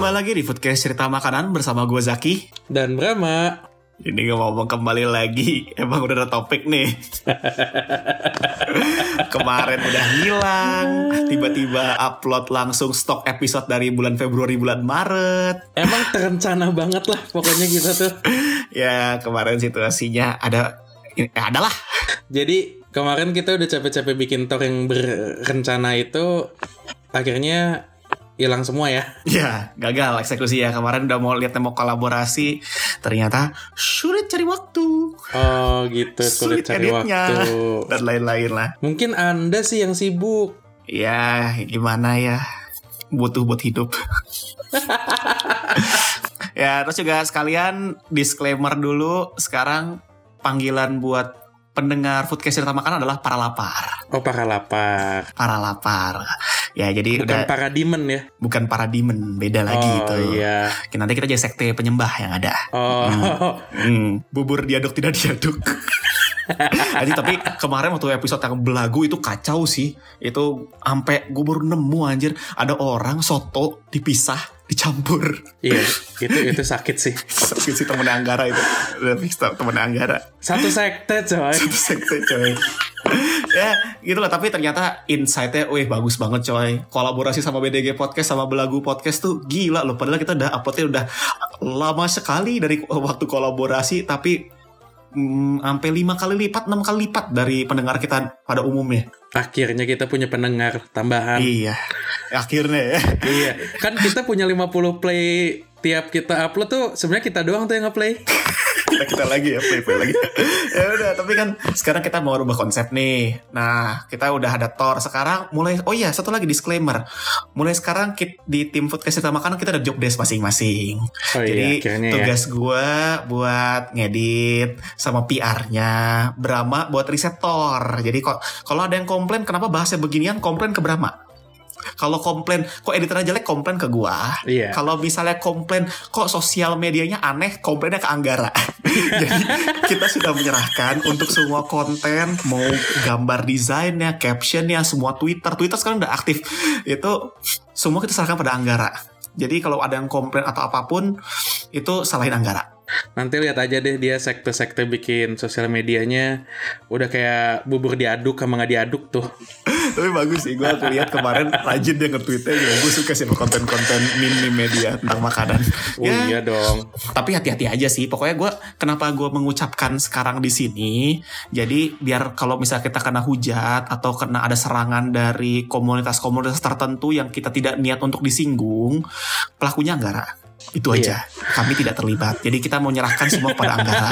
Kembali lagi di Foodcast Cerita Makanan bersama gue Zaki. Dan Brahma, Ini ngomong kembali lagi, emang udah ada topik nih. Kemarin udah hilang, tiba-tiba upload langsung stok episode dari bulan Februari bulan Maret. emang terencana banget lah pokoknya kita tuh. Ya kemarin situasinya ada, ya, adalah. Jadi, kemarin kita udah capek-capek bikin talk yang berencana itu, akhirnya hilang semua ya. Ya, gagal eksekusi ya. Kemarin udah mau lihat mau kolaborasi, ternyata sulit cari waktu. Oh gitu, sulit cari editnya, waktu. dan lain-lain lah. Mungkin Anda sih yang sibuk. Ya, gimana ya? Butuh buat hidup. ya, terus juga sekalian disclaimer dulu. Sekarang panggilan buat pendengar Foodcast Cerita Makan adalah para lapar. Oh, para lapar. Para lapar. Ya, jadi Bukan udah para demon ya. bukan para demon, beda lagi oh, itu. iya. Nanti kita jadi sekte penyembah yang ada. Oh, Hmm, bubur diaduk tidak diaduk. Jadi tapi kemarin waktu episode yang belagu itu kacau sih. Itu sampai gue baru nemu anjir ada orang soto dipisah dicampur. iya, itu itu sakit sih. Sakit sih temen Anggara itu. Udah fix temen Anggara. Satu sekte coy. Itu sekte coy. ya gitu lah tapi ternyata insight-nya wih bagus banget coy kolaborasi sama BDG Podcast sama Belagu Podcast tuh gila loh padahal kita udah uploadnya udah lama sekali dari waktu kolaborasi tapi hmm, sampai lima kali lipat enam kali lipat dari pendengar kita pada umumnya Akhirnya kita punya pendengar tambahan. iya akhirnya ya. Iya, kan kita punya 50 play tiap kita upload tuh sebenarnya kita doang tuh yang nge-play. kita kita lagi ya play play lagi. Ya udah tapi kan sekarang kita mau rubah konsep nih. Nah kita udah ada Thor. Sekarang mulai oh iya satu lagi disclaimer. Mulai sekarang kita, di tim foodcast kita makanan kita ada job desk masing-masing. Oh iya, jadi akhirnya ya. tugas gue buat ngedit sama PR-nya Brahma buat riset Thor. Jadi kok kalau ada yang komplain kenapa bahasnya beginian? Komplain ke Brahma kalau komplain kok editornya jelek komplain ke gua. Iya. kalau misalnya komplain kok sosial medianya aneh komplainnya ke Anggara. Jadi kita sudah menyerahkan untuk semua konten mau gambar desainnya captionnya semua Twitter. Twitter sekarang udah aktif. Itu semua kita serahkan pada Anggara. Jadi kalau ada yang komplain atau apa pun itu salahin Anggara. Nanti lihat aja deh dia sekte-sekte bikin sosial medianya. Udah kayak bubur diaduk sama nggak diaduk tuh. Tapi bagus sih gue lihat kemarin rajin dia nge-tweetnya juga gue suka sih konten-konten meme media tentang makanan. Oh iya dong. tapi hati-hati aja sih pokoknya gue kenapa gue mengucapkan sekarang di sini? Jadi biar kalau misalnya kita kena hujat atau kena ada serangan dari komunitas-komunitas tertentu yang kita tidak niat untuk disinggung pelakunya Anggara. Itu aja. Kami tidak terlibat. Jadi kita mau nyerahkan semua pada Anggara.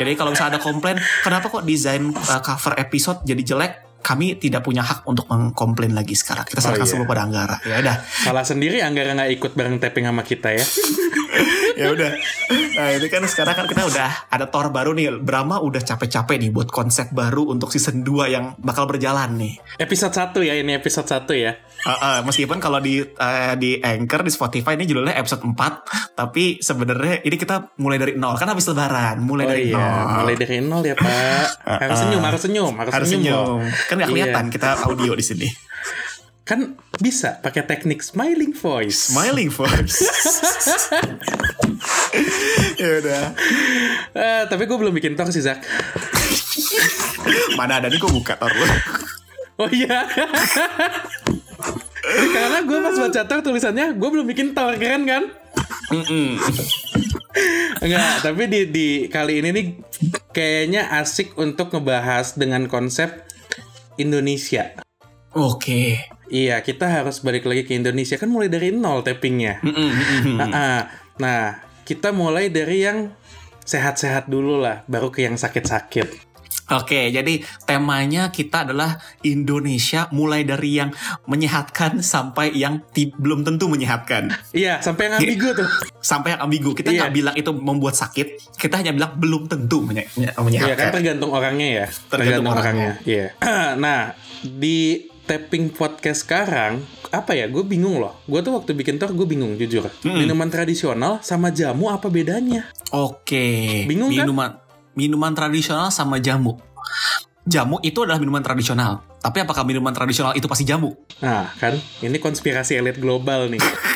Jadi kalau misalnya ada komplain kenapa kok desain uh, cover episode jadi jelek kami tidak punya hak untuk mengkomplain lagi sekarang kita serahkan iya. semua pada Anggara ya udah Salah sendiri Anggara nggak ikut bareng tapping sama kita ya. ya udah nah ini kan sekarang kan kita udah ada Thor baru nih Brahma udah capek-capek nih buat konsep baru untuk season 2 yang bakal berjalan nih Episode 1 ya ini episode 1 ya. Uh, uh, meskipun kalau di uh, di Anchor di Spotify ini judulnya episode 4 tapi sebenarnya ini kita mulai dari nol kan habis lebaran mulai Oh dari iya, nol mulai dari nol ya Pak. Harus senyum, harus senyum, harus, harus senyum. loh. senyum kan nggak Iya. kelihatan kita audio di sini Kan bisa pakai teknik smiling voice. smiling voice ya udah Eh, tapi gue belum bikin talk sih Zak. mana ada nih gue buka Thor lu Oh iya. Karena gue pas baca talk tulisannya gue belum bikin talk keren kan? Enggak, tapi di di kali ini nih kayaknya asik untuk ngebahas dengan konsep Indonesia. oke Iya, kita harus balik lagi ke Indonesia kan mulai dari nol tappingnya. Mm-mm. Ah, ah. Nah, kita mulai dari yang sehat-sehat dulu lah, baru ke yang sakit-sakit. Oke, jadi temanya kita adalah Indonesia mulai dari yang menyehatkan sampai yang ti- belum tentu menyehatkan. Iya, sampai yang ambigu tuh. Sampai yang ambigu. Kita Iya. nggak bilang itu membuat sakit, kita hanya bilang belum tentu menye- menye- Iya kan menyehatkan. tergantung orangnya ya. Tergantung orangnya. Iya. nah, di tapping podcast sekarang apa ya? Gue bingung loh. Gue tuh waktu bikin tour gue bingung jujur. Minuman tradisional sama jamu apa bedanya? Oke. Bingung kan? minuman minuman tradisional sama jamu. Jamu itu adalah minuman tradisional. Tapi apakah minuman tradisional itu pasti jamu? Nah, kan ini konspirasi elit global nih.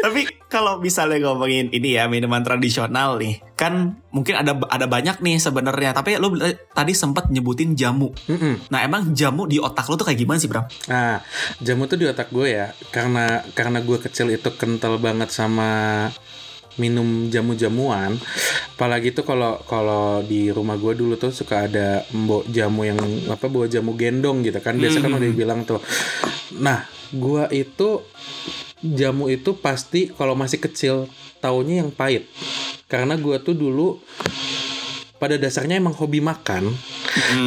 Tapi kalau misalnya ngomongin ini ya minuman tradisional nih, kan mungkin ada ada banyak nih sebenarnya. Tapi lu tadi sempat nyebutin jamu. Mm-mm. Nah emang jamu di otak lu tuh kayak gimana sih Bram? Nah, jamu tuh di otak gue ya, karena karena gue kecil itu kental banget sama minum jamu-jamuan. Apalagi tuh kalau kalau di rumah gue dulu tuh suka ada mbok jamu yang apa bawa jamu gendong gitu kan. Biasa kan Hmm. udah dibilang tuh. Nah, gue itu jamu itu pasti kalau masih kecil taunya yang pahit. Karena gue tuh dulu pada dasarnya emang hobi makan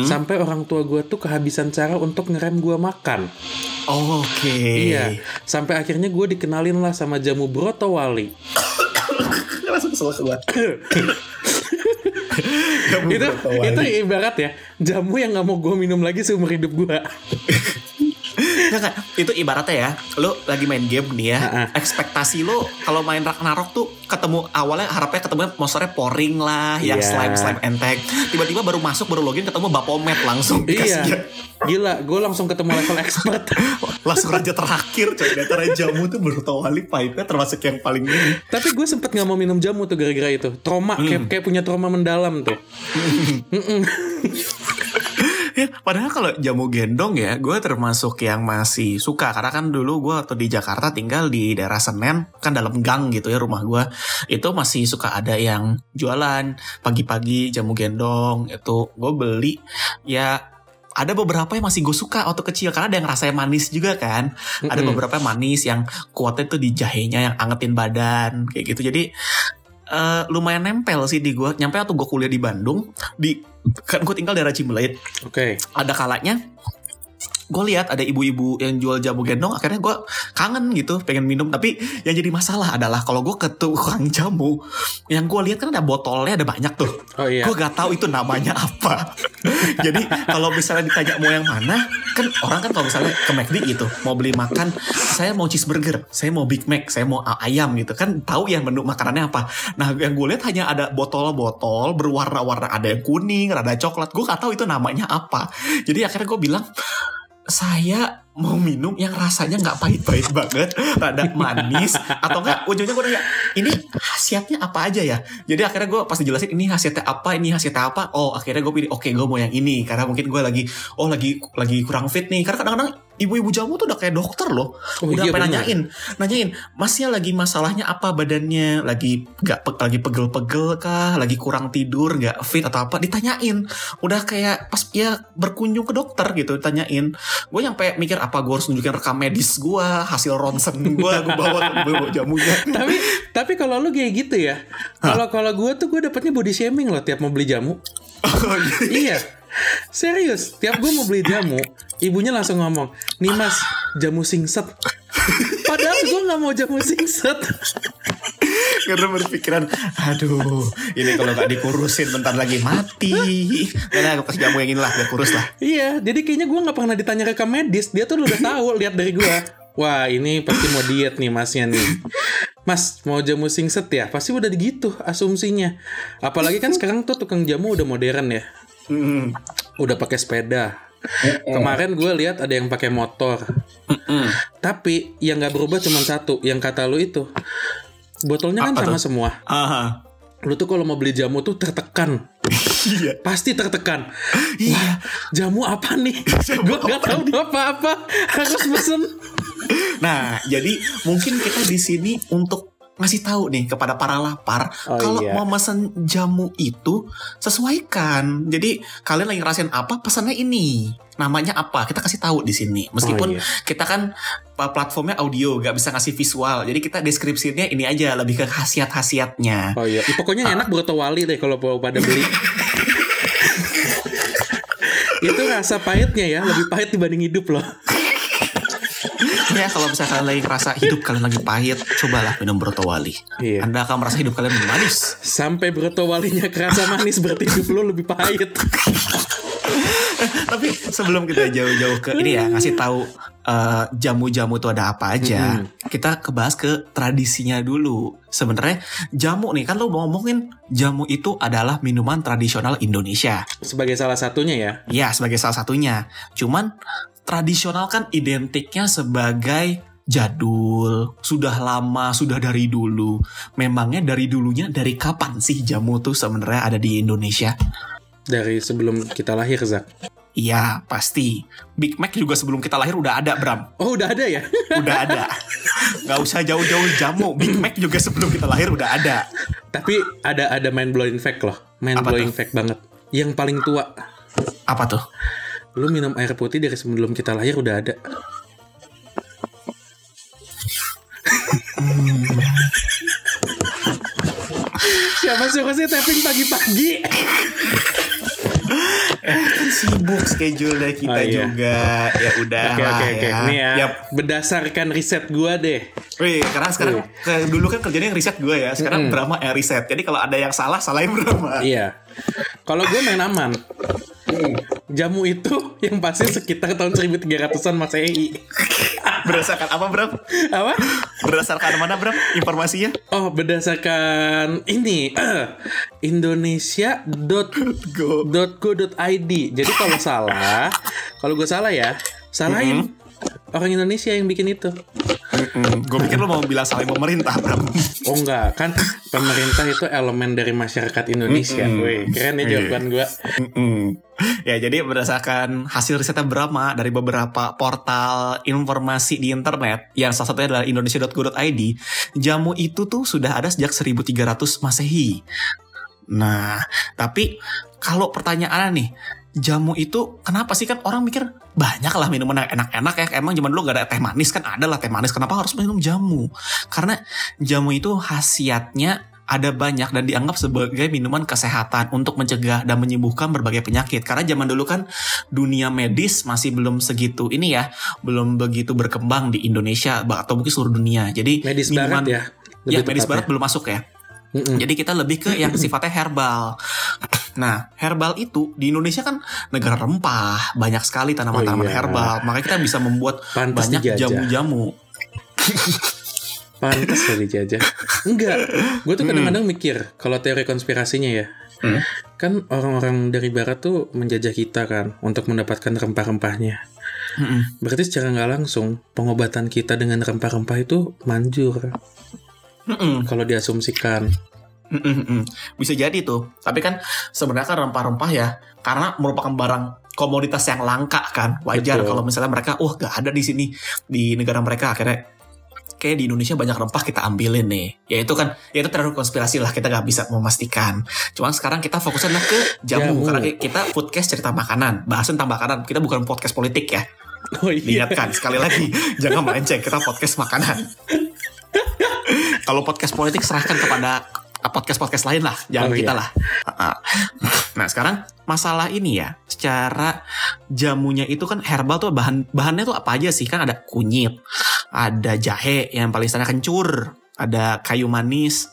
sampai orang tua gue tuh kehabisan cara untuk ngerem gue makan. Oke. Iya, sampai akhirnya gue dikenalin lah sama jamu broto wali. Langsung kesel keluar. Jamu itu itu ibarat ya jamu yang nggak mau gue minum lagi seumur hidup gue. Nggak, itu ibaratnya ya, lu lagi main game nih ya, ekspektasi lu kalau main Ragnarok tuh ketemu awalnya harapnya ketemu monsternya poring lah, yang Iya. slime slime entek, tiba-tiba baru masuk baru login ketemu Bapomet langsung. Iya, gila, gue langsung ketemu level expert. langsung raja terakhir coy. Antara jamu tuh bertawali pahitnya termasuk yang paling ini. Tapi gue sempet nggak mau minum jamu tuh gara-gara itu. Trauma, kayak kayak punya trauma mendalam tuh. Ya, padahal kalau jamu gendong ya gue termasuk yang masih suka. Karena kan dulu gue waktu di Jakarta tinggal di daerah Senen kan dalam gang gitu ya rumah gue itu masih suka ada yang jualan pagi-pagi jamu gendong itu gue beli. Ya ada beberapa yang masih gue suka waktu kecil karena ada yang rasanya manis juga kan. Ada Mm-mm. beberapa yang manis yang kuatnya tuh di jahenya yang angetin badan kayak gitu. Jadi eh, lumayan nempel sih di gue nyampe waktu gue kuliah di Bandung di kan gue tinggal daerah Cimbelit Oke, ada kalanya gue lihat ada ibu-ibu yang jual jamu gendong akhirnya gue kangen gitu pengen minum. Tapi yang jadi masalah adalah kalau gue ke tukang jamu yang gue lihat kan ada botolnya ada banyak tuh. Oh iya. gue gak tahu itu namanya apa. Jadi kalau misalnya ditanya mau yang mana kan orang kan kalau misalnya ke McD gitu mau beli makan saya mau cheeseburger saya mau Big Mac saya mau ayam gitu. Kan tahu ya menu makanannya apa. Nah yang gue lihat hanya ada botol-botol berwarna-warna ada yang kuning ada coklat. Gue gak tahu itu namanya apa. Jadi akhirnya gue bilang saya mau minum yang rasanya nggak pahit-pahit banget, rada manis atau enggak ujungnya gue nanya ini khasiatnya apa aja ya? Jadi akhirnya gue pas dijelasin ini khasiatnya apa, ini khasiatnya apa. Oh akhirnya gue pilih oke gue mau yang ini karena mungkin gue lagi oh lagi lagi kurang fit nih karena kadang-kadang ibu-ibu jamu tuh udah kayak dokter loh, Oh, udah iya, nanyain, nanyain masnya lagi masalahnya apa badannya, lagi nggak pe- lagi pegel-pegel kah, lagi kurang tidur, nggak fit atau apa, ditanyain. Udah kayak pas ya berkunjung ke dokter gitu, ditanyain gue nyampe mikir apa gue harus nunjukin rekam medis gue hasil ronsen gue gue bawa bawa jamunya tapi tapi kalau lu kayak gitu ya. Kalau kalau gue tuh gue dapetnya body shaming loh tiap mau beli jamu. Oh, iya. Serius, tiap gue mau beli jamu, ibunya langsung ngomong, nih mas, jamu singset. Padahal gue nggak mau jamu singset. karena berpikiran aduh ini kalau nggak dikurusin bentar lagi mati karena aku kasih jamu yang inilah biar kurus lah iya, jadi kayaknya gue nggak pernah ditanya rekam medis. Dia tuh udah tahu lihat dari gue. Wah, ini pasti mau diet nih masnya nih. Mas, mau jamu singset ya? Pasti udah gitu asumsinya. Apalagi kan sekarang tuh tukang jamu udah modern ya. Udah pakai sepeda. Kemarin gue lihat ada yang pakai motor. Mm-mm. Tapi yang nggak berubah cuma satu, yang kata lu itu. Botolnya kan sama tuh? semua. Aha. Lu tuh kalau mau beli jamu tuh tertekan. iya Pasti tertekan. iya Jamu apa nih? Gue nggak tahu apa-apa. Harus pesen. Nah, jadi mungkin kita di sini untuk ngasih tahu nih kepada para lapar Oh, kalau iya. mau mesen jamu itu sesuaikan. Jadi kalian lagi ngerasain apa pesannya ini. Namanya apa? Kita kasih tahu di sini. Meskipun Oh, iya. kita kan platformnya audio, nggak bisa ngasih visual. Jadi kita deskripsinya ini aja lebih ke khasiat-khasiatnya. Oh iya, pokoknya enak broto wali deh kalau mau pada beli. itu rasa pahitnya ya, lebih pahit dibanding hidup loh. Ya kalau misalnya kalian lagi ngerasa hidup kalian lagi pahit, cobalah minum brotowali. Iya. Anda akan merasa hidup kalian manis. Sampai broto walinya kerasa manis berarti hidup lo lebih pahit. Tapi sebelum kita jauh-jauh ke ini ya ngasih tahu eh, jamu-jamu itu ada apa aja, kita kebahas ke tradisinya dulu. Sebenarnya jamu nih kan lo mau ngomongin jamu itu adalah minuman tradisional Indonesia. Sebagai salah satunya ya. Ya sebagai salah satunya. Cuman tradisional kan identiknya sebagai jadul, sudah lama, sudah dari dulu. Memangnya dari dulunya dari kapan sih jamu tuh sebenarnya ada di Indonesia? Dari sebelum kita lahir, Zak. Iya, pasti. Big Mac juga sebelum kita lahir udah ada, Bram. Oh udah ada ya? Udah ada. Gak usah jauh-jauh jamu. Big Mac juga sebelum kita lahir udah ada. Tapi ada ada mind blowing fact loh. Mind blowing fact banget. Yang paling tua. Apa tuh? Lu minum air putih dari sebelum kita lahir udah ada. Siapa suka sih tapping pagi-pagi? Kan sibuk schedule kita Oh, iya. juga. Ya udah Oke lah oke oke. ya. Nih ya. Yap. Berdasarkan riset gua deh. Wih, karena sekarang ke- dulu kan kerjanya yang riset gue ya. Sekarang Brahma yang riset. Jadi kalau ada yang salah, salahin Brahma. Iya. Kalau gue main aman. Jamu itu yang pasti sekitar tahun 1300-an Masehi. Berdasarkan apa, Bram? Apa? Berdasarkan mana, Bram? Informasinya? Oh, berdasarkan ini eh, indonesia.go.id. Jadi kalau salah, kalau gue salah ya, salahin orang Indonesia yang bikin itu. gue pikir lo mau bilang salahin pemerintah, Bram. Oh enggak, kan pemerintah itu elemen dari masyarakat Indonesia. Wih, keren ya jawaban gue. Mm-mm. Ya jadi berdasarkan hasil risetnya Brahma dari beberapa portal informasi di internet yang salah satunya adalah indonesia.go.id jamu itu tuh sudah ada sejak 1300 masehi. Nah tapi kalau pertanyaannya nih jamu itu kenapa sih kan orang mikir banyak lah minuman yang enak-enak ya emang zaman dulu gak ada teh manis kan ada lah teh manis kenapa harus minum jamu karena jamu itu khasiatnya ada banyak dan dianggap sebagai minuman kesehatan untuk mencegah dan menyembuhkan berbagai penyakit. Karena zaman dulu kan dunia medis masih belum segitu ini ya, belum begitu berkembang di Indonesia atau mungkin seluruh dunia. Jadi Medis minuman- barat ya. Ya, lebih medis tepatnya. barat belum masuk ya. Mm-mm. Jadi kita lebih ke yang sifatnya herbal. Nah, herbal itu di Indonesia kan negara rempah, banyak sekali tanaman-tanaman Oh iya. herbal. Makanya kita bisa membuat Pantas banyak jamu-jamu. Pantas lah dijajah. Enggak. Gue tuh kadang-kadang mikir kalau teori konspirasinya ya. Hmm. Kan orang-orang dari barat tuh menjajah kita kan untuk mendapatkan rempah-rempahnya. Mm-mm. Berarti secara nggak langsung pengobatan kita dengan rempah-rempah itu manjur Mm-mm. kalau diasumsikan. Mm-mm-mm. Bisa jadi tuh. Tapi kan sebenarnya kan rempah-rempah ya karena merupakan barang komoditas yang langka kan. Wajar Betul. kalau misalnya mereka wah gak ada di sini di negara mereka akhirnya kayak di Indonesia banyak rempah kita ambilin nih. Ya itu kan ya itu terlalu konspirasi lah kita nggak bisa memastikan. Cuma sekarang kita fokusnya ke jamu, Jamu. karena kita foodcast cerita makanan, bahasan tentang makanan. Kita bukan podcast politik ya. Oh iya. Diingatkan sekali lagi jangan melenceng kita podcast makanan. Kalau podcast politik serahkan kepada podcast-podcast lain lah, jangan Oh, kita iya. lah. Nah sekarang masalah ini ya, secara jamunya itu kan herbal tuh bahan bahannya tuh apa aja sih? Kan ada kunyit, ada jahe yang paling sana kencur, ada kayu manis,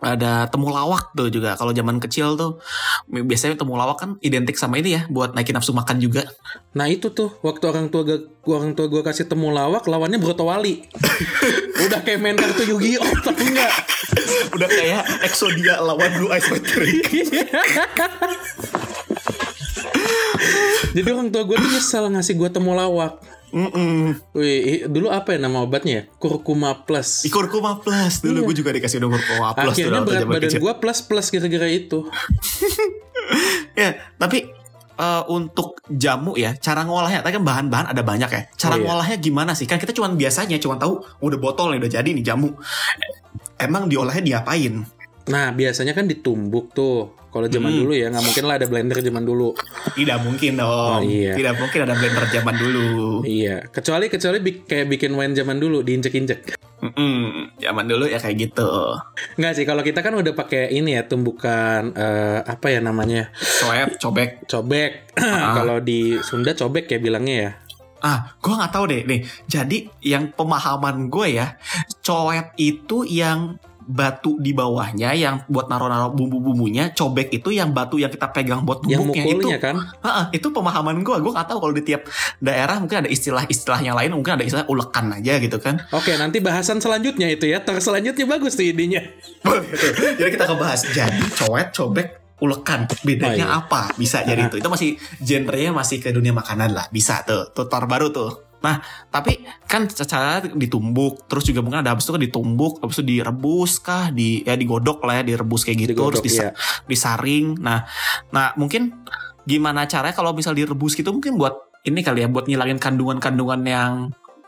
ada temulawak tuh juga. Kalau zaman kecil tuh biasanya temulawak kan identik sama ini ya, buat naikin nafsu makan juga. Nah itu tuh waktu orang tua gua, orang tua gue kasih temu lawak lawannya Broto Wali. Udah kayak main kartu Yu-Gi-Oh tapi enggak. Udah kayak Exodia lawan Blue Eyes White Drake. Jadi orang tua gue tuh nyesel ngasih gue temu lawak. Mm-mm. Wih, i- dulu apa ya nama obatnya? ya? Kurkuma plus. Kurkuma plus dulu gue juga dikasih udah kurkuma plus Akhirnya berat badan gue plus plus gara-gara itu. Ya, tapi eh, untuk jamu ya, cara ngolahnya, tadi kan bahan-bahan ada banyak ya. Cara Oh, iya. ngolahnya gimana sih? Kan kita cuma biasanya cuma tahu udah botol nih udah jadi nih jamu. emang diolahnya diapain? Nah, biasanya kan ditumbuk tuh. Kalau zaman Hmm. dulu ya, nggak mungkin lah ada blender zaman dulu. Tidak mungkin dong. Oh, iya. Tidak mungkin ada blender zaman dulu. Iya, kecuali kecuali bi- kayak bikin wine zaman dulu diinjek-injek. Mm-mm, zaman dulu ya kayak gitu. Nggak sih, kalau kita kan udah pakai ini ya tumbukan eh, apa ya namanya Coep, cobek. cobek. Ah. kalau di Sunda cobek ya bilangnya ya. Ah, gue nggak tahu deh. Nih, jadi yang pemahaman gue ya, coep itu yang batu di bawahnya yang buat naro-naro bumbu-bumbunya, cobek itu yang batu yang kita pegang buat Yang numbuknya itu. mukulnya kan? Heeh, itu pemahaman gue. Gue nggak tahu kalau di tiap daerah mungkin ada istilah-istilah yang lain, mungkin ada istilah ulekan aja gitu kan. Oke, nanti bahasan selanjutnya itu ya. Ter selanjutnya bagus tuh idenya. Jadi kita ngebahas jadi coet, cobek, ulekan. Bedanya Oh, iya. apa? Bisa jadi itu. Itu masih genrenya masih ke dunia makanan lah. Bisa tuh. Tutor baru tuh. Nah, tapi kan cara ditumbuk, terus juga mungkin ada habis itu kan ditumbuk, habis itu direbus kah, di ya digodok lah ya, direbus kayak gitu, Digodok, terus disa- iya. disaring. Nah, nah mungkin gimana caranya kalau misal direbus gitu mungkin buat ini kali ya buat ngilangin kandungan-kandungan yang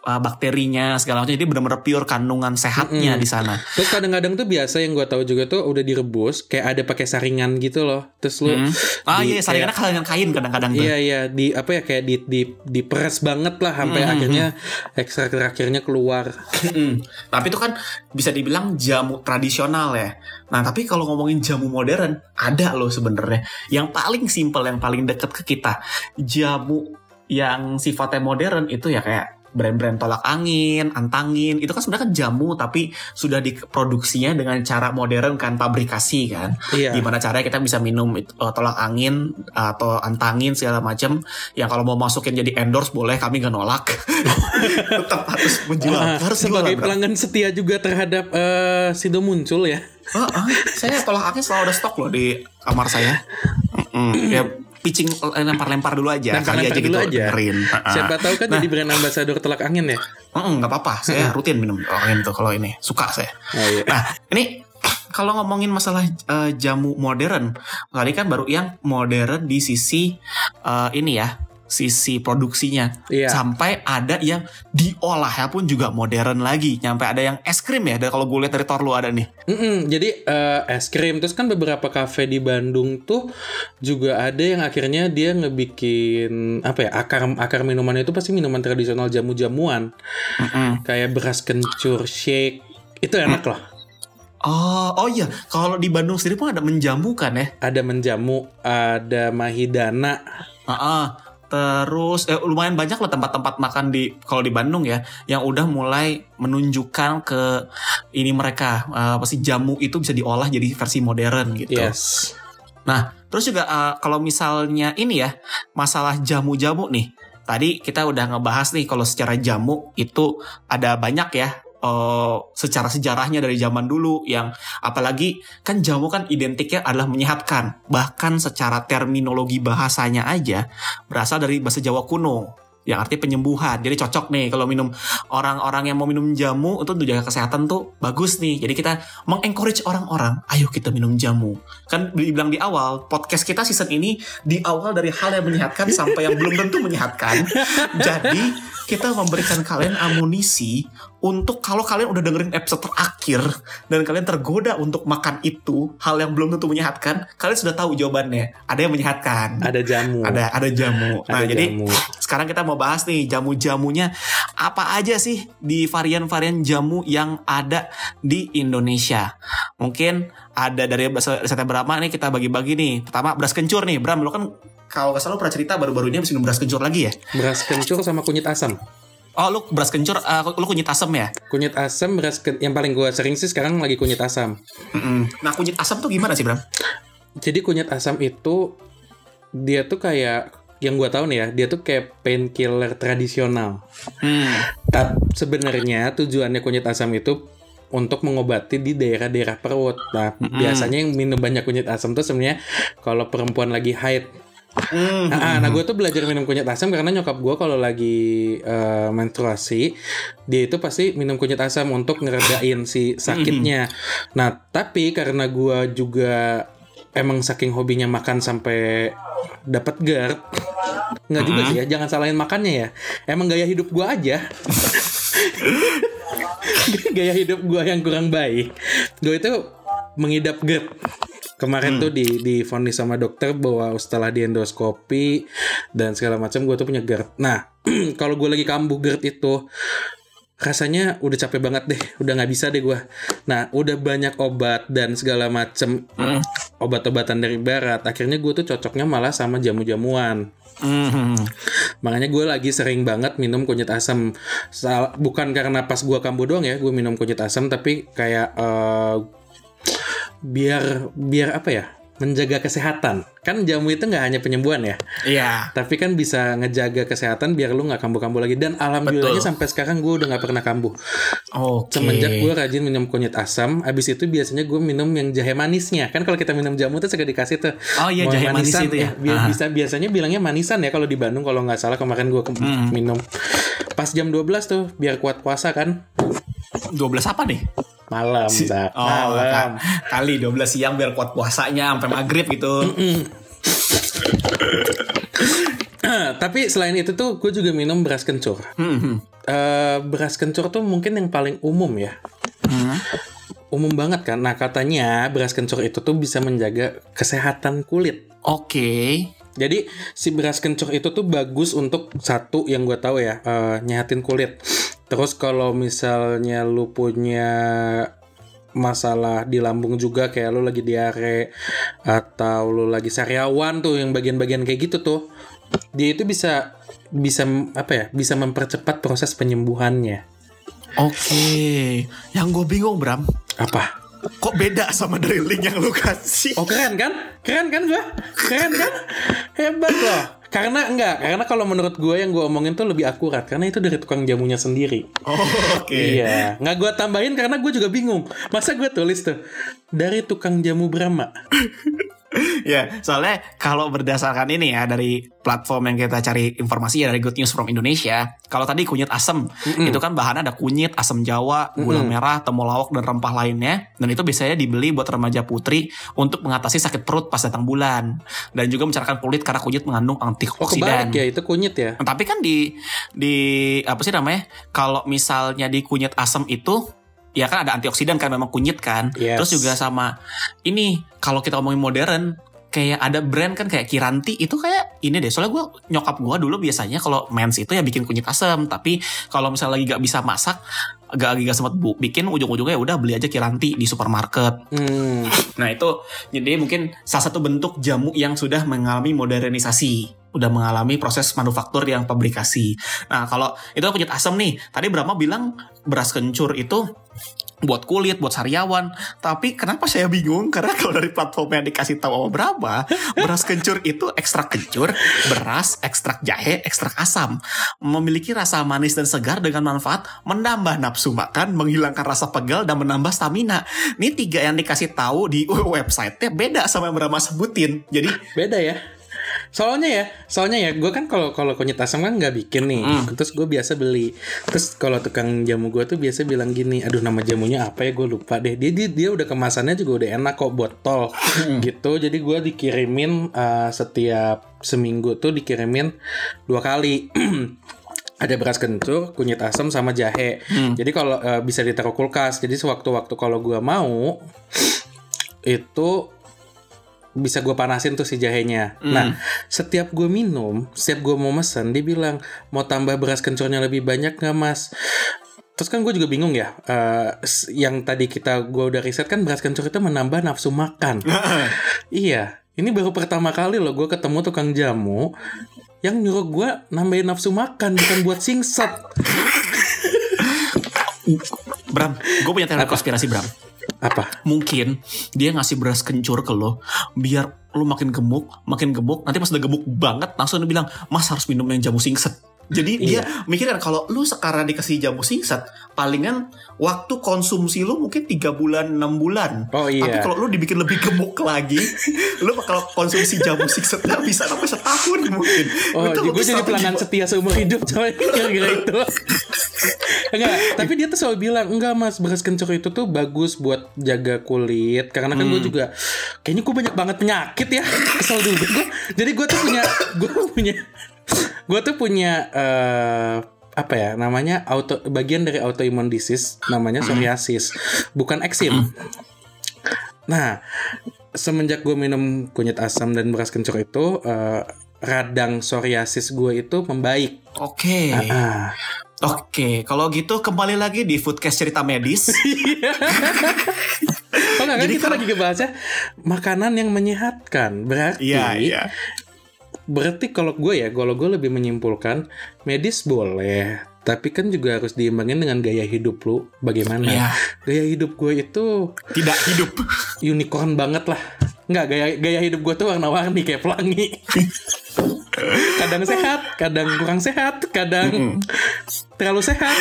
uh, bakterinya segala macam. Jadi benar-benar pure kandungan sehatnya Mm-mm. di sana. Terus kadang-kadang tuh biasa yang gue tahu juga tuh udah direbus kayak ada pakai saringan gitu loh. Terus lu Hmm. Ah di- iya, saringannya kalangan kain kadang-kadang tuh. Iya iya di apa ya kayak di di diperes banget lah sampai Hmm, akhirnya ekstrak terakhirnya keluar. Mm-mm. Tapi itu kan bisa dibilang jamu tradisional ya. Nah, tapi kalau ngomongin jamu modern, ada loh sebenarnya. Yang paling simpel, yang paling deket ke kita. Jamu yang sifatnya modern itu ya kayak brand-brand tolak angin, antangin, itu kan sebenarnya kan jamu tapi sudah diproduksinya dengan cara modern kan pabrikasi kan. Iya. Gimana caranya kita bisa minum eh, tolak angin atau antangin segala macam. Yang kalau mau masukin jadi endorse boleh, kami nggak nolak. Tetap harus menjual, Ah, harus sebagai jualan, pelanggan setia juga terhadap eh, Sido muncul ya. Ah, ah, saya tolak angin selalu ada stok loh di kamar saya. Mm-mm. Ya pitching eh, lempar-lempar dulu aja, kali Lempar-lempar aja gitu dulu aja. dengerin. Ah, ah. Siapa tahu kan Nah. jadi brand ambassador telak angin ya. Nggak apa-apa, saya rutin minum tolak angin tuh kalau ini suka saya. Oh, iya. Nah, ini kalau ngomongin masalah eh, jamu modern, tadi kan baru yang modern di sisi eh, ini ya, sisi produksinya. Iya. Sampai ada yang diolahnya pun juga modern lagi. Nyampe ada yang es krim ya. Kalau gue lihat dari Torlu ada nih. Mm-mm, jadi eh, es krim terus kan beberapa kafe di Bandung tuh juga ada yang akhirnya dia ngebikin apa ya akar akar minuman itu pasti minuman tradisional jamu-jamuan Mm-mm. kayak beras kencur shake itu enak loh Oh, oh iya. Kalau di Bandung sendiri pun ada menjamu kan ya. ada menjamu ada mahidana Ah, ah. Terus eh, lumayan banyak loh tempat-tempat makan di kalau di Bandung ya yang udah mulai menunjukkan ke ini mereka eh, apa sih jamu itu bisa diolah jadi versi modern gitu. yes Nah, terus juga eh, kalau misalnya ini ya masalah jamu-jamu nih. Tadi kita udah ngebahas nih kalau secara jamu itu ada banyak ya eh, secara sejarahnya dari zaman dulu yang apalagi kan jamu kan identiknya adalah menyehatkan. Bahkan secara terminologi bahasanya aja berasal dari bahasa Jawa kuno yang artinya penyembuhan. Jadi cocok nih kalau minum orang-orang yang mau minum jamu itu untuk jaga kesehatan tuh bagus nih. Jadi kita mengencourage orang-orang, ayo kita minum jamu. Kan dibilang di awal, podcast kita season ini di awal dari hal yang menyehatkan sampai yang belum tentu menyehatkan. Jadi kita memberikan kalian amunisi untuk kalau kalian udah dengerin episode terakhir dan kalian tergoda untuk makan itu hal yang belum tentu menyehatkan, kalian sudah tahu jawabannya. Ada yang menyehatkan. ada jamu Ada ada jamu. Nah, Ada jadi jamu. sekarang kita mau bahas nih jamu-jamunya apa aja sih di varian-varian jamu yang ada di Indonesia. Mungkin ada dari Resepnya Brahma nih kita bagi-bagi nih. Pertama beras kencur nih. Bram, lo kan kalau nggak salah lo pernah cerita baru-baru ini habis minum beras kencur lagi ya? beras kencur sama kunyit asam Oh, lu beras kencur, uh, lu kunyit asam ya? kunyit asam beras ken- yang paling gue sering sih sekarang lagi kunyit asam Mm-mm. Nah, kunyit asam tuh gimana sih, Bram? Jadi kunyit asam itu dia tuh kayak yang gua tahu nih ya, dia tuh kayak painkiller tradisional. Hmm. Tapi sebenarnya tujuannya kunyit asam itu untuk mengobati di daerah-daerah perut. Nah, biasanya yang minum banyak kunyit asam tuh sebenarnya kalau perempuan lagi haid. Hmm. Nah, nah gue tuh belajar minum kunyit asam karena nyokap gue kalau lagi eh, menstruasi dia itu pasti minum kunyit asam untuk ngeredain si sakitnya. Nah tapi karena gue juga emang saking hobinya makan sampai dapat GERD nggak juga sih ya jangan salahin makannya ya emang gaya hidup gue aja gaya hidup gue yang kurang baik gue itu mengidap GERD. Kemarin tuh di di vonis sama dokter bahwa setelah di endoskopi dan segala macam gue tuh punya GERD. Nah, kalau gue lagi kambuh GERD itu rasanya udah capek banget deh, udah nggak bisa deh gue. Nah, udah banyak obat dan segala macem obat-obatan dari barat. Akhirnya gue tuh cocoknya malah sama jamu-jamuan. Hmm. Makanya gue lagi sering banget minum kunyit asam. Bukan karena pas gue kambuh doang ya, gue minum kunyit asam, tapi kayak eh, biar biar apa ya? Menjaga kesehatan. Kan jamu itu nggak hanya penyembuhan ya, Iya. tapi kan bisa ngejaga kesehatan biar lu nggak kambuh-kambuh lagi. Dan alhamdulillahnya Betul. sampai sekarang gue udah nggak pernah kambuh. Oke. Semenjak gue rajin minum kunyit asam, abis itu biasanya gue minum yang jahe manisnya. Kan kalau kita minum jamu tuh suka dikasih tuh. Oh iya, jahe manis manisan, itu ya. Biar Ah. bisa biasanya bilangnya manisan ya kalau di Bandung kalau nggak salah kemarin gue Hmm. minum. Pas jam 12 tuh biar kuat puasa kan. 12 apa nih? Malam, Zak. Oh, malam. ka- kali 12 siang biar kuat puasanya sampai maghrib gitu. Tapi selain itu tuh gue juga minum beras kencur. Eh, beras kencur tuh mungkin yang paling umum ya. Hmm. Umum banget kan. Nah katanya beras kencur itu tuh bisa menjaga kesehatan kulit. Oke. Jadi si beras kencur itu tuh bagus untuk satu yang gue tahu ya eh, nyehatin kulit. Terus kalau misalnya lu punya masalah di lambung juga kayak lu lagi diare atau lu lagi sariawan tuh yang bagian-bagian kayak gitu tuh dia itu bisa bisa apa ya bisa mempercepat proses penyembuhannya Oke. Yang gue bingung Bram, apa kok beda sama dari link yang lu kasih? Oh keren kan? Keren kan gua? Keren kan? Hebat loh. Karena enggak, karena kalau menurut gue yang gue omongin tuh lebih akurat karena itu dari tukang jamunya sendiri. Oh, oke. Iya, nggak gue tambahin karena gue juga bingung. Masa gue tulis tuh dari tukang jamu Brahma. ya, soalnya kalau berdasarkan ini ya dari platform yang kita cari informasi ya dari Good News from Indonesia. Kalau tadi kunyit asem, itu kan bahannya ada kunyit, asam jawa, gula merah, temulawak dan rempah lainnya. Dan itu biasanya dibeli buat remaja putri untuk mengatasi sakit perut pas datang bulan dan juga mencerahkan kulit karena kunyit mengandung Oh antioksidan. kebalik ya itu kunyit ya. Tapi kan di di apa sih namanya? Kalau misalnya di kunyit asam itu ya kan ada antioksidan kan memang kunyit kan. Yes. Terus juga sama ini kalau kita ngomongin modern kayak ada brand kan kayak Kiranti itu kayak ini deh soalnya gue nyokap gue dulu biasanya kalau mens itu ya bikin kunyit asam tapi kalau misalnya lagi gak bisa masak gak lagi gak sempat bu bikin ujung-ujungnya ya udah beli aja Kiranti di supermarket Hmm. Nah itu jadi mungkin salah satu bentuk jamu yang sudah mengalami modernisasi, udah mengalami proses manufaktur yang pabrikasi. Nah kalau itu kunyit asam nih, tadi Brahma bilang beras kencur itu buat kulit, buat sariawan. Tapi kenapa saya bingung? Karena kalau dari platform yang dikasih tahu sama Brahma, beras kencur itu ekstrak kencur, beras, ekstrak jahe, ekstrak asam. Memiliki rasa manis dan segar dengan manfaat menambah nafsu makan, menghilangkan rasa pegal, dan menambah stamina. Ini tiga yang dikasih tahu di website-nya beda sama yang Brahma sebutin. Jadi Beda ya. Soalnya ya, soalnya ya, gue kan kalau kalau kunyit asam kan nggak bikin nih, terus gue biasa beli. Terus kalau tukang jamu gue tuh biasa bilang gini, aduh nama jamunya apa ya gue lupa deh. Dia dia, dia udah kemasannya juga udah enak kok botol gitu. Jadi gue dikirimin uh, setiap seminggu tuh dikirimin dua kali. ada beras kencur, kunyit asam sama jahe. Jadi kalau uh, bisa ditaruh kulkas. Jadi sewaktu-waktu kalau gue mau itu bisa gue panasin tuh si jahenya. Nah, setiap gue minum, setiap gue mau mesen, dia bilang mau tambah beras kencurnya lebih banyak nggak mas? Terus kan gue juga bingung ya, eh, s- yang tadi kita gue udah riset kan beras kencur itu menambah nafsu makan. iya, ini baru pertama kali loh gue ketemu tukang jamu yang nyuruh gue nambahin nafsu makan bukan buat singset. Bram, gue punya teori konspirasi Bram. Apa? Mungkin dia ngasih beras kencur ke lo biar lo makin gemuk, makin gemuk. Nanti pas udah gemuk banget langsung dia bilang, "Mas harus minum yang jamu singset." Jadi dia mikirnya kalau lu sekarang dikasih jamu singset, palingan waktu konsumsi lu mungkin 3 bulan, 6 bulan. Oh, iya. Tapi kalau lu dibikin lebih gemuk lagi, lu bakal konsumsi jamu singsetnya bisa sampai setahun mungkin. Oh, Itu jadi gue jadi pelanggan setia seumur hidup coy kira-kira itu. enggak, tapi dia tuh selalu bilang enggak mas beras kencur itu tuh bagus buat jaga kulit karena kan gue Hmm. juga kayaknya gue banyak banget penyakit ya kesel juga gue. Jadi gue tuh punya gue punya gue tuh punya eh, apa ya namanya auto bagian dari autoimmune disease namanya psoriasis bukan eksim Nah, semenjak gue minum kunyit asam dan beras kencur itu, eh, radang psoriasis gue itu membaik. Oke. Ah, Oke, kalau gitu kembali lagi di Foodcast cerita medis. Oh enggak kan Jadi kita kalau- lagi ngebahasnya makanan yang menyehatkan. Berarti Iya, iya. Berarti kalau gue ya, kalau gue lebih menyimpulkan medis boleh, tapi kan juga harus diimbangin dengan gaya hidup lu. Bagaimana? Iya. Gaya hidup gue itu Tidak hidup. unicorn banget lah. Enggak, gaya gaya hidup gue tuh warna-warni kayak pelangi. kadang sehat, kadang kurang sehat, kadang terlalu sehat.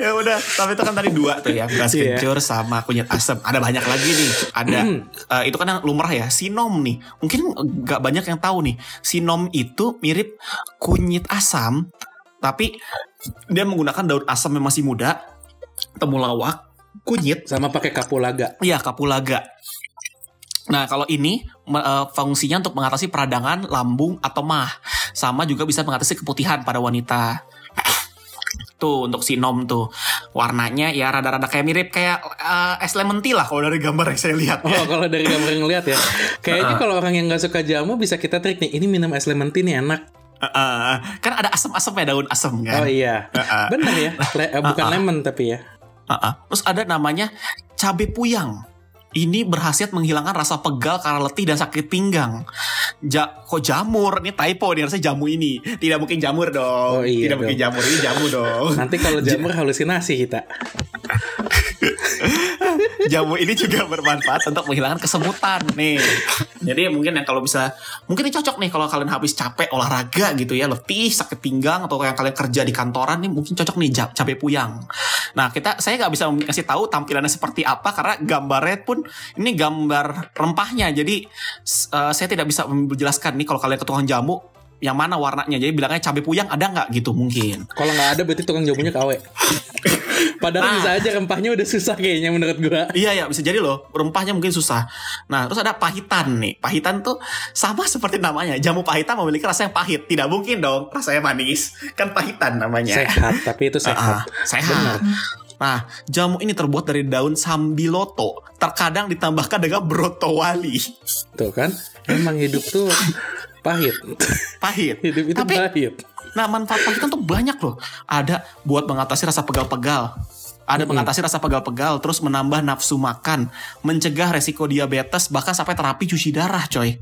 ya udah, tapi itu kan tadi dua tuh ya, beras Iya. kencur sama kunyit asam. Ada banyak lagi nih. Ada eh, itu kan yang lumrah ya, sinom nih. Mungkin nggak banyak yang tahu nih. Sinom itu mirip kunyit asam, tapi dia menggunakan daun asam yang masih muda, temulawak, kunyit, Sama pakai kapulaga. Iya, kapulaga. Nah, kalau ini eh, fungsinya untuk mengatasi peradangan lambung atau mah, sama juga bisa mengatasi keputihan pada wanita. Tuh untuk sinom tuh warnanya ya rada-rada kayak mirip kayak eh, es lemon tea lah kalau dari gambar yang saya lihat. Oh, kalau dari gambar yang ngeliat ya. Kayaknya kalau orang yang nggak suka jamu bisa kita trik nih. Ini minum es lemon tea nih enak. Eh, eh, kan ada asam-asam ya daun asam kan. Oh iya. Heeh. Bener ya. Le- eh, bukan lemon tapi ya. Uh-uh. Terus ada namanya cabe puyang. Ini berhasiat menghilangkan rasa pegal karena letih dan sakit pinggang. Ja, kok jamur? Ini typo nih harusnya jamu ini. Tidak mungkin jamur dong. Oh, iya Tidak mungkin jamur ini jamu dong. Nanti kalau jamur halusinasi kita. jamu ini juga bermanfaat untuk menghilangkan kesemutan nih. Jadi mungkin yang kalau bisa mungkin ini cocok nih kalau kalian habis capek olahraga gitu ya, letih, sakit pinggang atau yang kalian kerja di kantoran nih mungkin cocok nih cabai puyang. Nah, kita saya nggak bisa kasih tahu tampilannya seperti apa karena gambarnya pun ini gambar rempahnya. Jadi eh, saya tidak bisa menjelaskan nih kalau kalian ke tukang jamu yang mana warnanya. Jadi bilangnya cabai puyang ada nggak gitu mungkin. Kalau nggak ada berarti tukang jamunya KW. Padahal Nah. bisa aja rempahnya udah susah kayaknya menurut gua. Iya ya bisa jadi loh rempahnya mungkin susah. Nah terus ada pahitan nih. Pahitan tuh sama seperti namanya. Jamu pahitan memiliki rasa yang pahit. Tidak mungkin dong rasanya manis. Kan pahitan namanya. Sehat, tapi itu sehat. sehat. Nah, jamu ini terbuat dari daun sambiloto. Terkadang ditambahkan dengan brotowali. Tuh kan. Emang hidup tuh pahit. Pahit. Hidup itu Tapi pahit. Nah, manfaat pahitan tuh banyak loh. Ada buat mengatasi rasa pegal-pegal. Ada mengatasi rasa pegal-pegal, terus menambah nafsu makan, mencegah resiko diabetes, bahkan sampai terapi cuci darah, coy.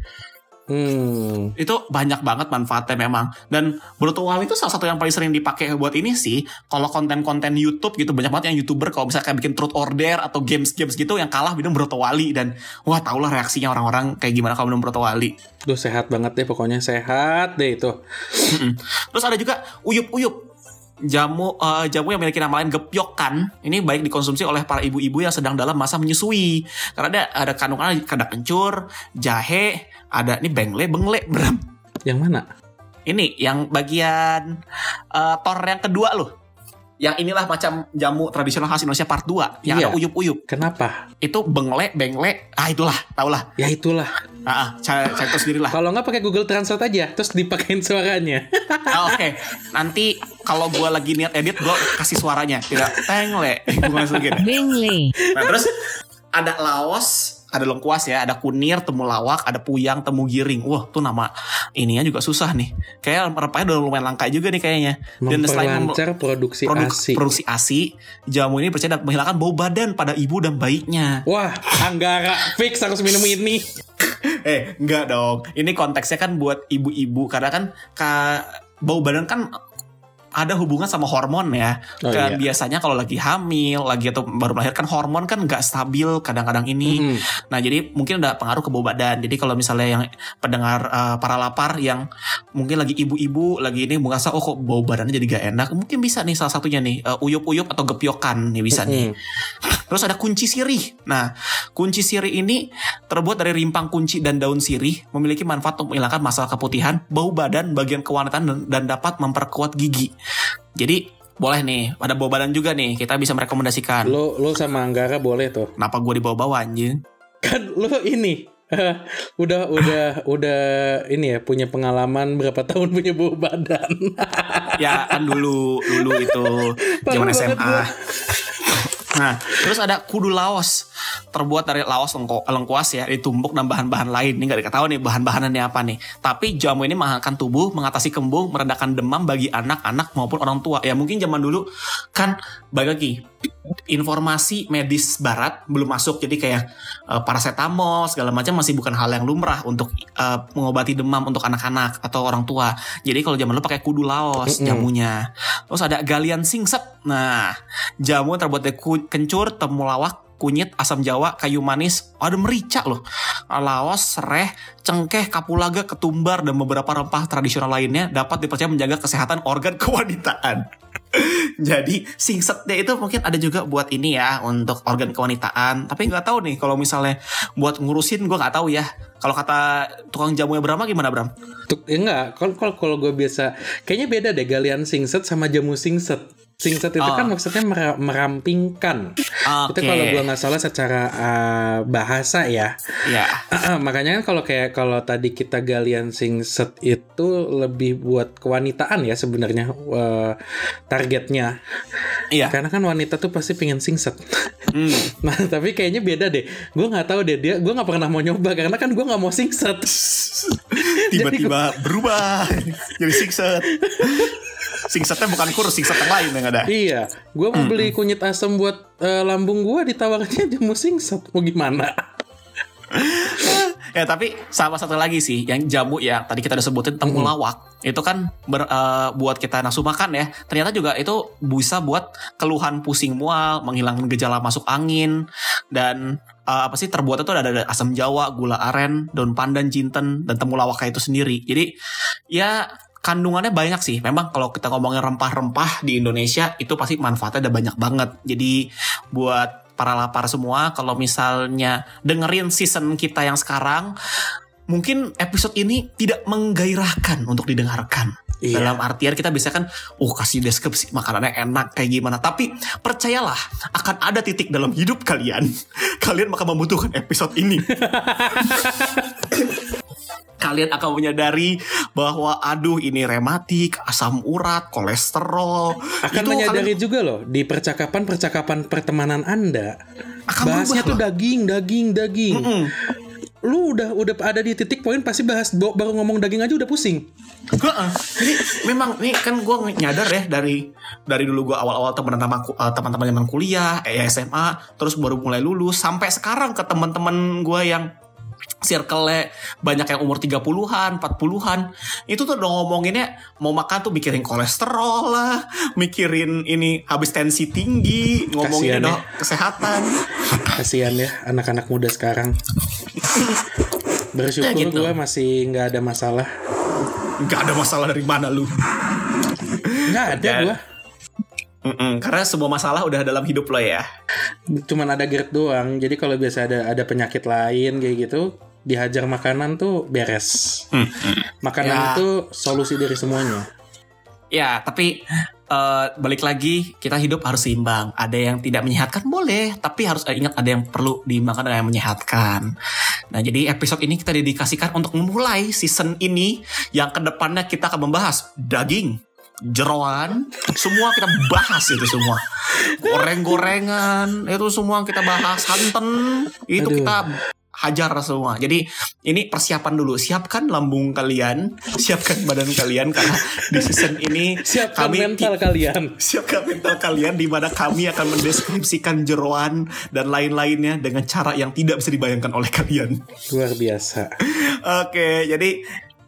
Hmm. Itu banyak banget manfaatnya memang. Dan brotowali itu salah satu yang paling sering dipakai buat ini sih. Kalau konten-konten YouTube gitu banyak banget yang YouTuber kalau misalnya kayak bikin truth order atau games-games gitu yang kalah minum brotowali dan wah tau lah reaksinya orang-orang kayak gimana kalau minum brotowali. Tuh sehat banget deh pokoknya sehat deh itu. Terus ada juga uyup-uyup. Jamu eh, jamu yang memiliki nama lain gepyokan ini baik dikonsumsi oleh para ibu-ibu yang sedang dalam masa menyusui karena ada ada kandungan ada kencur, jahe, ada ini bengle, bengle, bram. Yang mana? Ini yang bagian eh, tor yang kedua loh. Yang inilah macam jamu tradisional khas Indonesia part 2 yang Iya. ada uyup-uyup. Kenapa? Itu bengle, bengle. Ah itulah, tahulah. Ya itulah. Ah, ah, cari, cari tahu sendiri lah. Kalau nggak pakai Google Translate aja, terus dipakein suaranya. Ah, Oke, nanti kalau gue lagi niat edit, gue kasih suaranya. Tidak, tengle. Gue gitu. Bingley. Nah, terus ada laos, ada lengkuas ya, ada kunir, temulawak, ada puyang, temu giring. Wah, tuh nama ininya juga susah nih. Kayak rempahnya udah lumayan langka juga nih kayaknya. Dan selain produksi produk, ASI. produksi ASI, jamu ini percaya dapat menghilangkan bau badan pada ibu dan bayinya. Wah, Anggara fix harus minum ini. eh, enggak dong. Ini konteksnya kan buat ibu-ibu karena kan ka, bau badan kan ada hubungan sama hormon ya. Oh, kan iya. biasanya kalau lagi hamil, lagi atau baru melahirkan hormon kan nggak stabil kadang-kadang ini. Mm. Nah, jadi mungkin ada pengaruh ke bau badan. Jadi kalau misalnya yang pendengar eh, para lapar yang mungkin lagi ibu-ibu lagi ini merasa oh kok bau badannya jadi gak enak, mungkin bisa nih salah satunya nih eh, uyup-uyup atau gepyokan nih bisa nih. Mm. Terus ada kunci sirih. Nah, kunci sirih ini terbuat dari rimpang kunci dan daun sirih, memiliki manfaat untuk menghilangkan masalah keputihan, bau badan, bagian kewanitaan dan, dan dapat memperkuat gigi. Jadi boleh nih, ada bau badan juga nih, kita bisa merekomendasikan. Lo lo sama Anggara boleh tuh. Kenapa gue dibawa-bawa anjing? Kan lo ini udah udah udah ini ya punya pengalaman berapa tahun punya bau badan. ya kan dulu dulu itu zaman SMA. Nah, terus ada kudu Laos. Terbuat dari laos lengkuas ya, ditumbuk dan bahan-bahan lain. Ini nggak diketahui nih bahan-bahannya apa nih. Tapi jamu ini menghangatkan tubuh, mengatasi kembung, meredakan demam bagi anak-anak maupun orang tua. Ya mungkin zaman dulu kan balik lagi informasi medis barat belum masuk jadi kayak eh, paracetamol segala macam masih bukan hal yang lumrah untuk eh, mengobati demam untuk anak-anak atau orang tua. Jadi kalau zaman dulu pakai kudu laos jamunya. Terus ada galian singset. Nah, jamu terbuat dari kencur, temulawak, kunyit, asam jawa, kayu manis, ada merica loh. Laos, sereh, cengkeh, kapulaga, ketumbar, dan beberapa rempah tradisional lainnya dapat dipercaya menjaga kesehatan organ kewanitaan. Jadi singsetnya itu mungkin ada juga buat ini ya untuk organ kewanitaan. Tapi nggak tahu nih kalau misalnya buat ngurusin gue nggak tahu ya. Kalau kata tukang jamunya Brahma gimana Bram? Tuh, ya enggak, kalau kalau gue biasa kayaknya beda deh galian singset sama jamu singset. Singset itu Oh. kan maksudnya mera- merampingkan. Itu Oke. kalau gue nggak salah secara uh, bahasa ya. Ya. Makanya kan kalau kayak kalau tadi kita galian singset itu lebih buat kewanitaan ya sebenarnya uh, targetnya. Iya. Karena kan wanita tuh pasti pengen singset. Hmm. Nah tapi kayaknya beda deh. Gue nggak tahu deh dia. Gue nggak pernah mau nyoba karena kan gue nggak mau singset. Tiba-tiba berubah jadi singset. Singsetnya bukan kurus, singset yang lain yang ada. Iya, gue mau beli kunyit asam buat eh, lambung gue ditawarnya jamu singset. Mau gimana? ya tapi sama satu lagi sih yang jamu ya tadi kita udah sebutin temulawak itu kan ber- eh, buat kita nafsu makan ya ternyata juga itu bisa buat keluhan pusing mual menghilangkan gejala masuk angin dan eh, apa sih terbuat itu ada, ada asam jawa gula aren daun pandan jinten dan temulawak itu sendiri jadi ya kandungannya banyak sih. Memang kalau kita ngomongin rempah-rempah di Indonesia itu pasti manfaatnya ada banyak banget. Jadi buat para lapar semua kalau misalnya dengerin season kita yang sekarang mungkin episode ini tidak menggairahkan untuk didengarkan. Iya. Dalam artian kita bisa kan, oh kasih deskripsi makanannya enak kayak gimana. Tapi percayalah, akan ada titik dalam hidup kalian. Kalian akan membutuhkan episode ini. kalian akan menyadari bahwa aduh ini rematik, asam urat, kolesterol. Akan Itu menyadari kalian juga loh di percakapan-percakapan pertemanan Anda. Akan bahasnya berubah tuh daging, daging, daging. Mm-mm. Lu udah udah ada di titik poin pasti bahas baru ngomong daging aja udah pusing. Heeh. Jadi memang nih kan gue nyadar ya dari dari dulu gue awal-awal teman teman teman-teman zaman kuliah, eh, SMA, terus baru mulai lulus sampai sekarang ke teman-teman gue yang circle banyak yang umur 30-an, 40-an. Itu tuh udah ngomonginnya mau makan tuh mikirin kolesterol lah, mikirin ini habis tensi tinggi, ngomongin ya. dong kesehatan. Kasihan ya anak-anak muda sekarang. Bersyukur Ya gitu. gue masih nggak ada masalah. Gak ada masalah dari mana lu. Nggak ada gue. Mm-mm, karena semua masalah udah dalam hidup lo ya. Cuman ada GERD doang. Jadi kalau biasa ada ada penyakit lain kayak gitu, dihajar makanan tuh beres. Makanan Ya. itu solusi dari semuanya. Ya, tapi eh, balik lagi kita hidup harus seimbang. Ada yang tidak menyehatkan boleh, tapi harus eh, ingat ada yang perlu dimakan dan yang menyehatkan. Nah, jadi episode ini kita dedikasikan untuk memulai season ini yang ke depannya kita akan membahas daging, jeroan, semua kita bahas itu semua. Goreng-gorengan, itu semua kita bahas santan, itu Aduh. kita hajar semua. Jadi ini persiapan dulu. Siapkan lambung kalian, siapkan badan kalian karena di season ini Siapkan kami mental kalian. siapkan mental kalian di mana kami akan mendeskripsikan jeroan dan lain-lainnya dengan cara yang tidak bisa dibayangkan oleh kalian. Luar biasa. Oke, jadi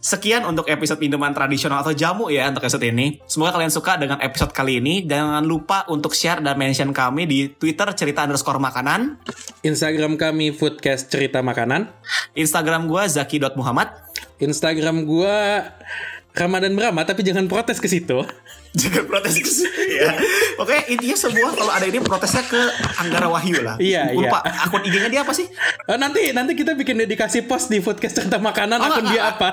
sekian untuk episode minuman tradisional atau jamu ya untuk episode ini. Semoga kalian suka dengan episode kali ini. Jangan lupa untuk share dan mention kami di Twitter cerita underscore makanan. Instagram kami Foodcast Cerita Makanan. Instagram gue zaki.muhammad. Instagram gua Ramadan Brahma tapi jangan protes ke situ. Jangan protes ke sini ya. Oke, intinya semua kalau ada ini protesnya ke Anggara Wahyu lah. Iya, iya. Lupa akun IG-nya dia apa sih? Eh, nanti nanti kita bikin dedikasi post di Foodcast Cerita Makanan Oh, akun enggak, dia enggak. apa.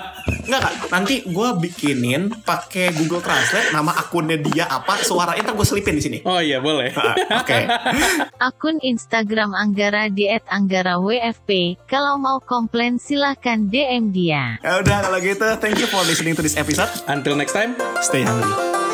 Enggak kak, nanti gue bikinin pakai Google Translate nama akunnya dia apa, suaranya ntar gue selipin di sini. Oh iya boleh. Ah, Oke, Akun Instagram Anggara di @anggara_wfp. Kalau mau komplain silahkan DM dia. ya udah kalau gitu, thank you for listening to this episode. Until next time. Stay hungry.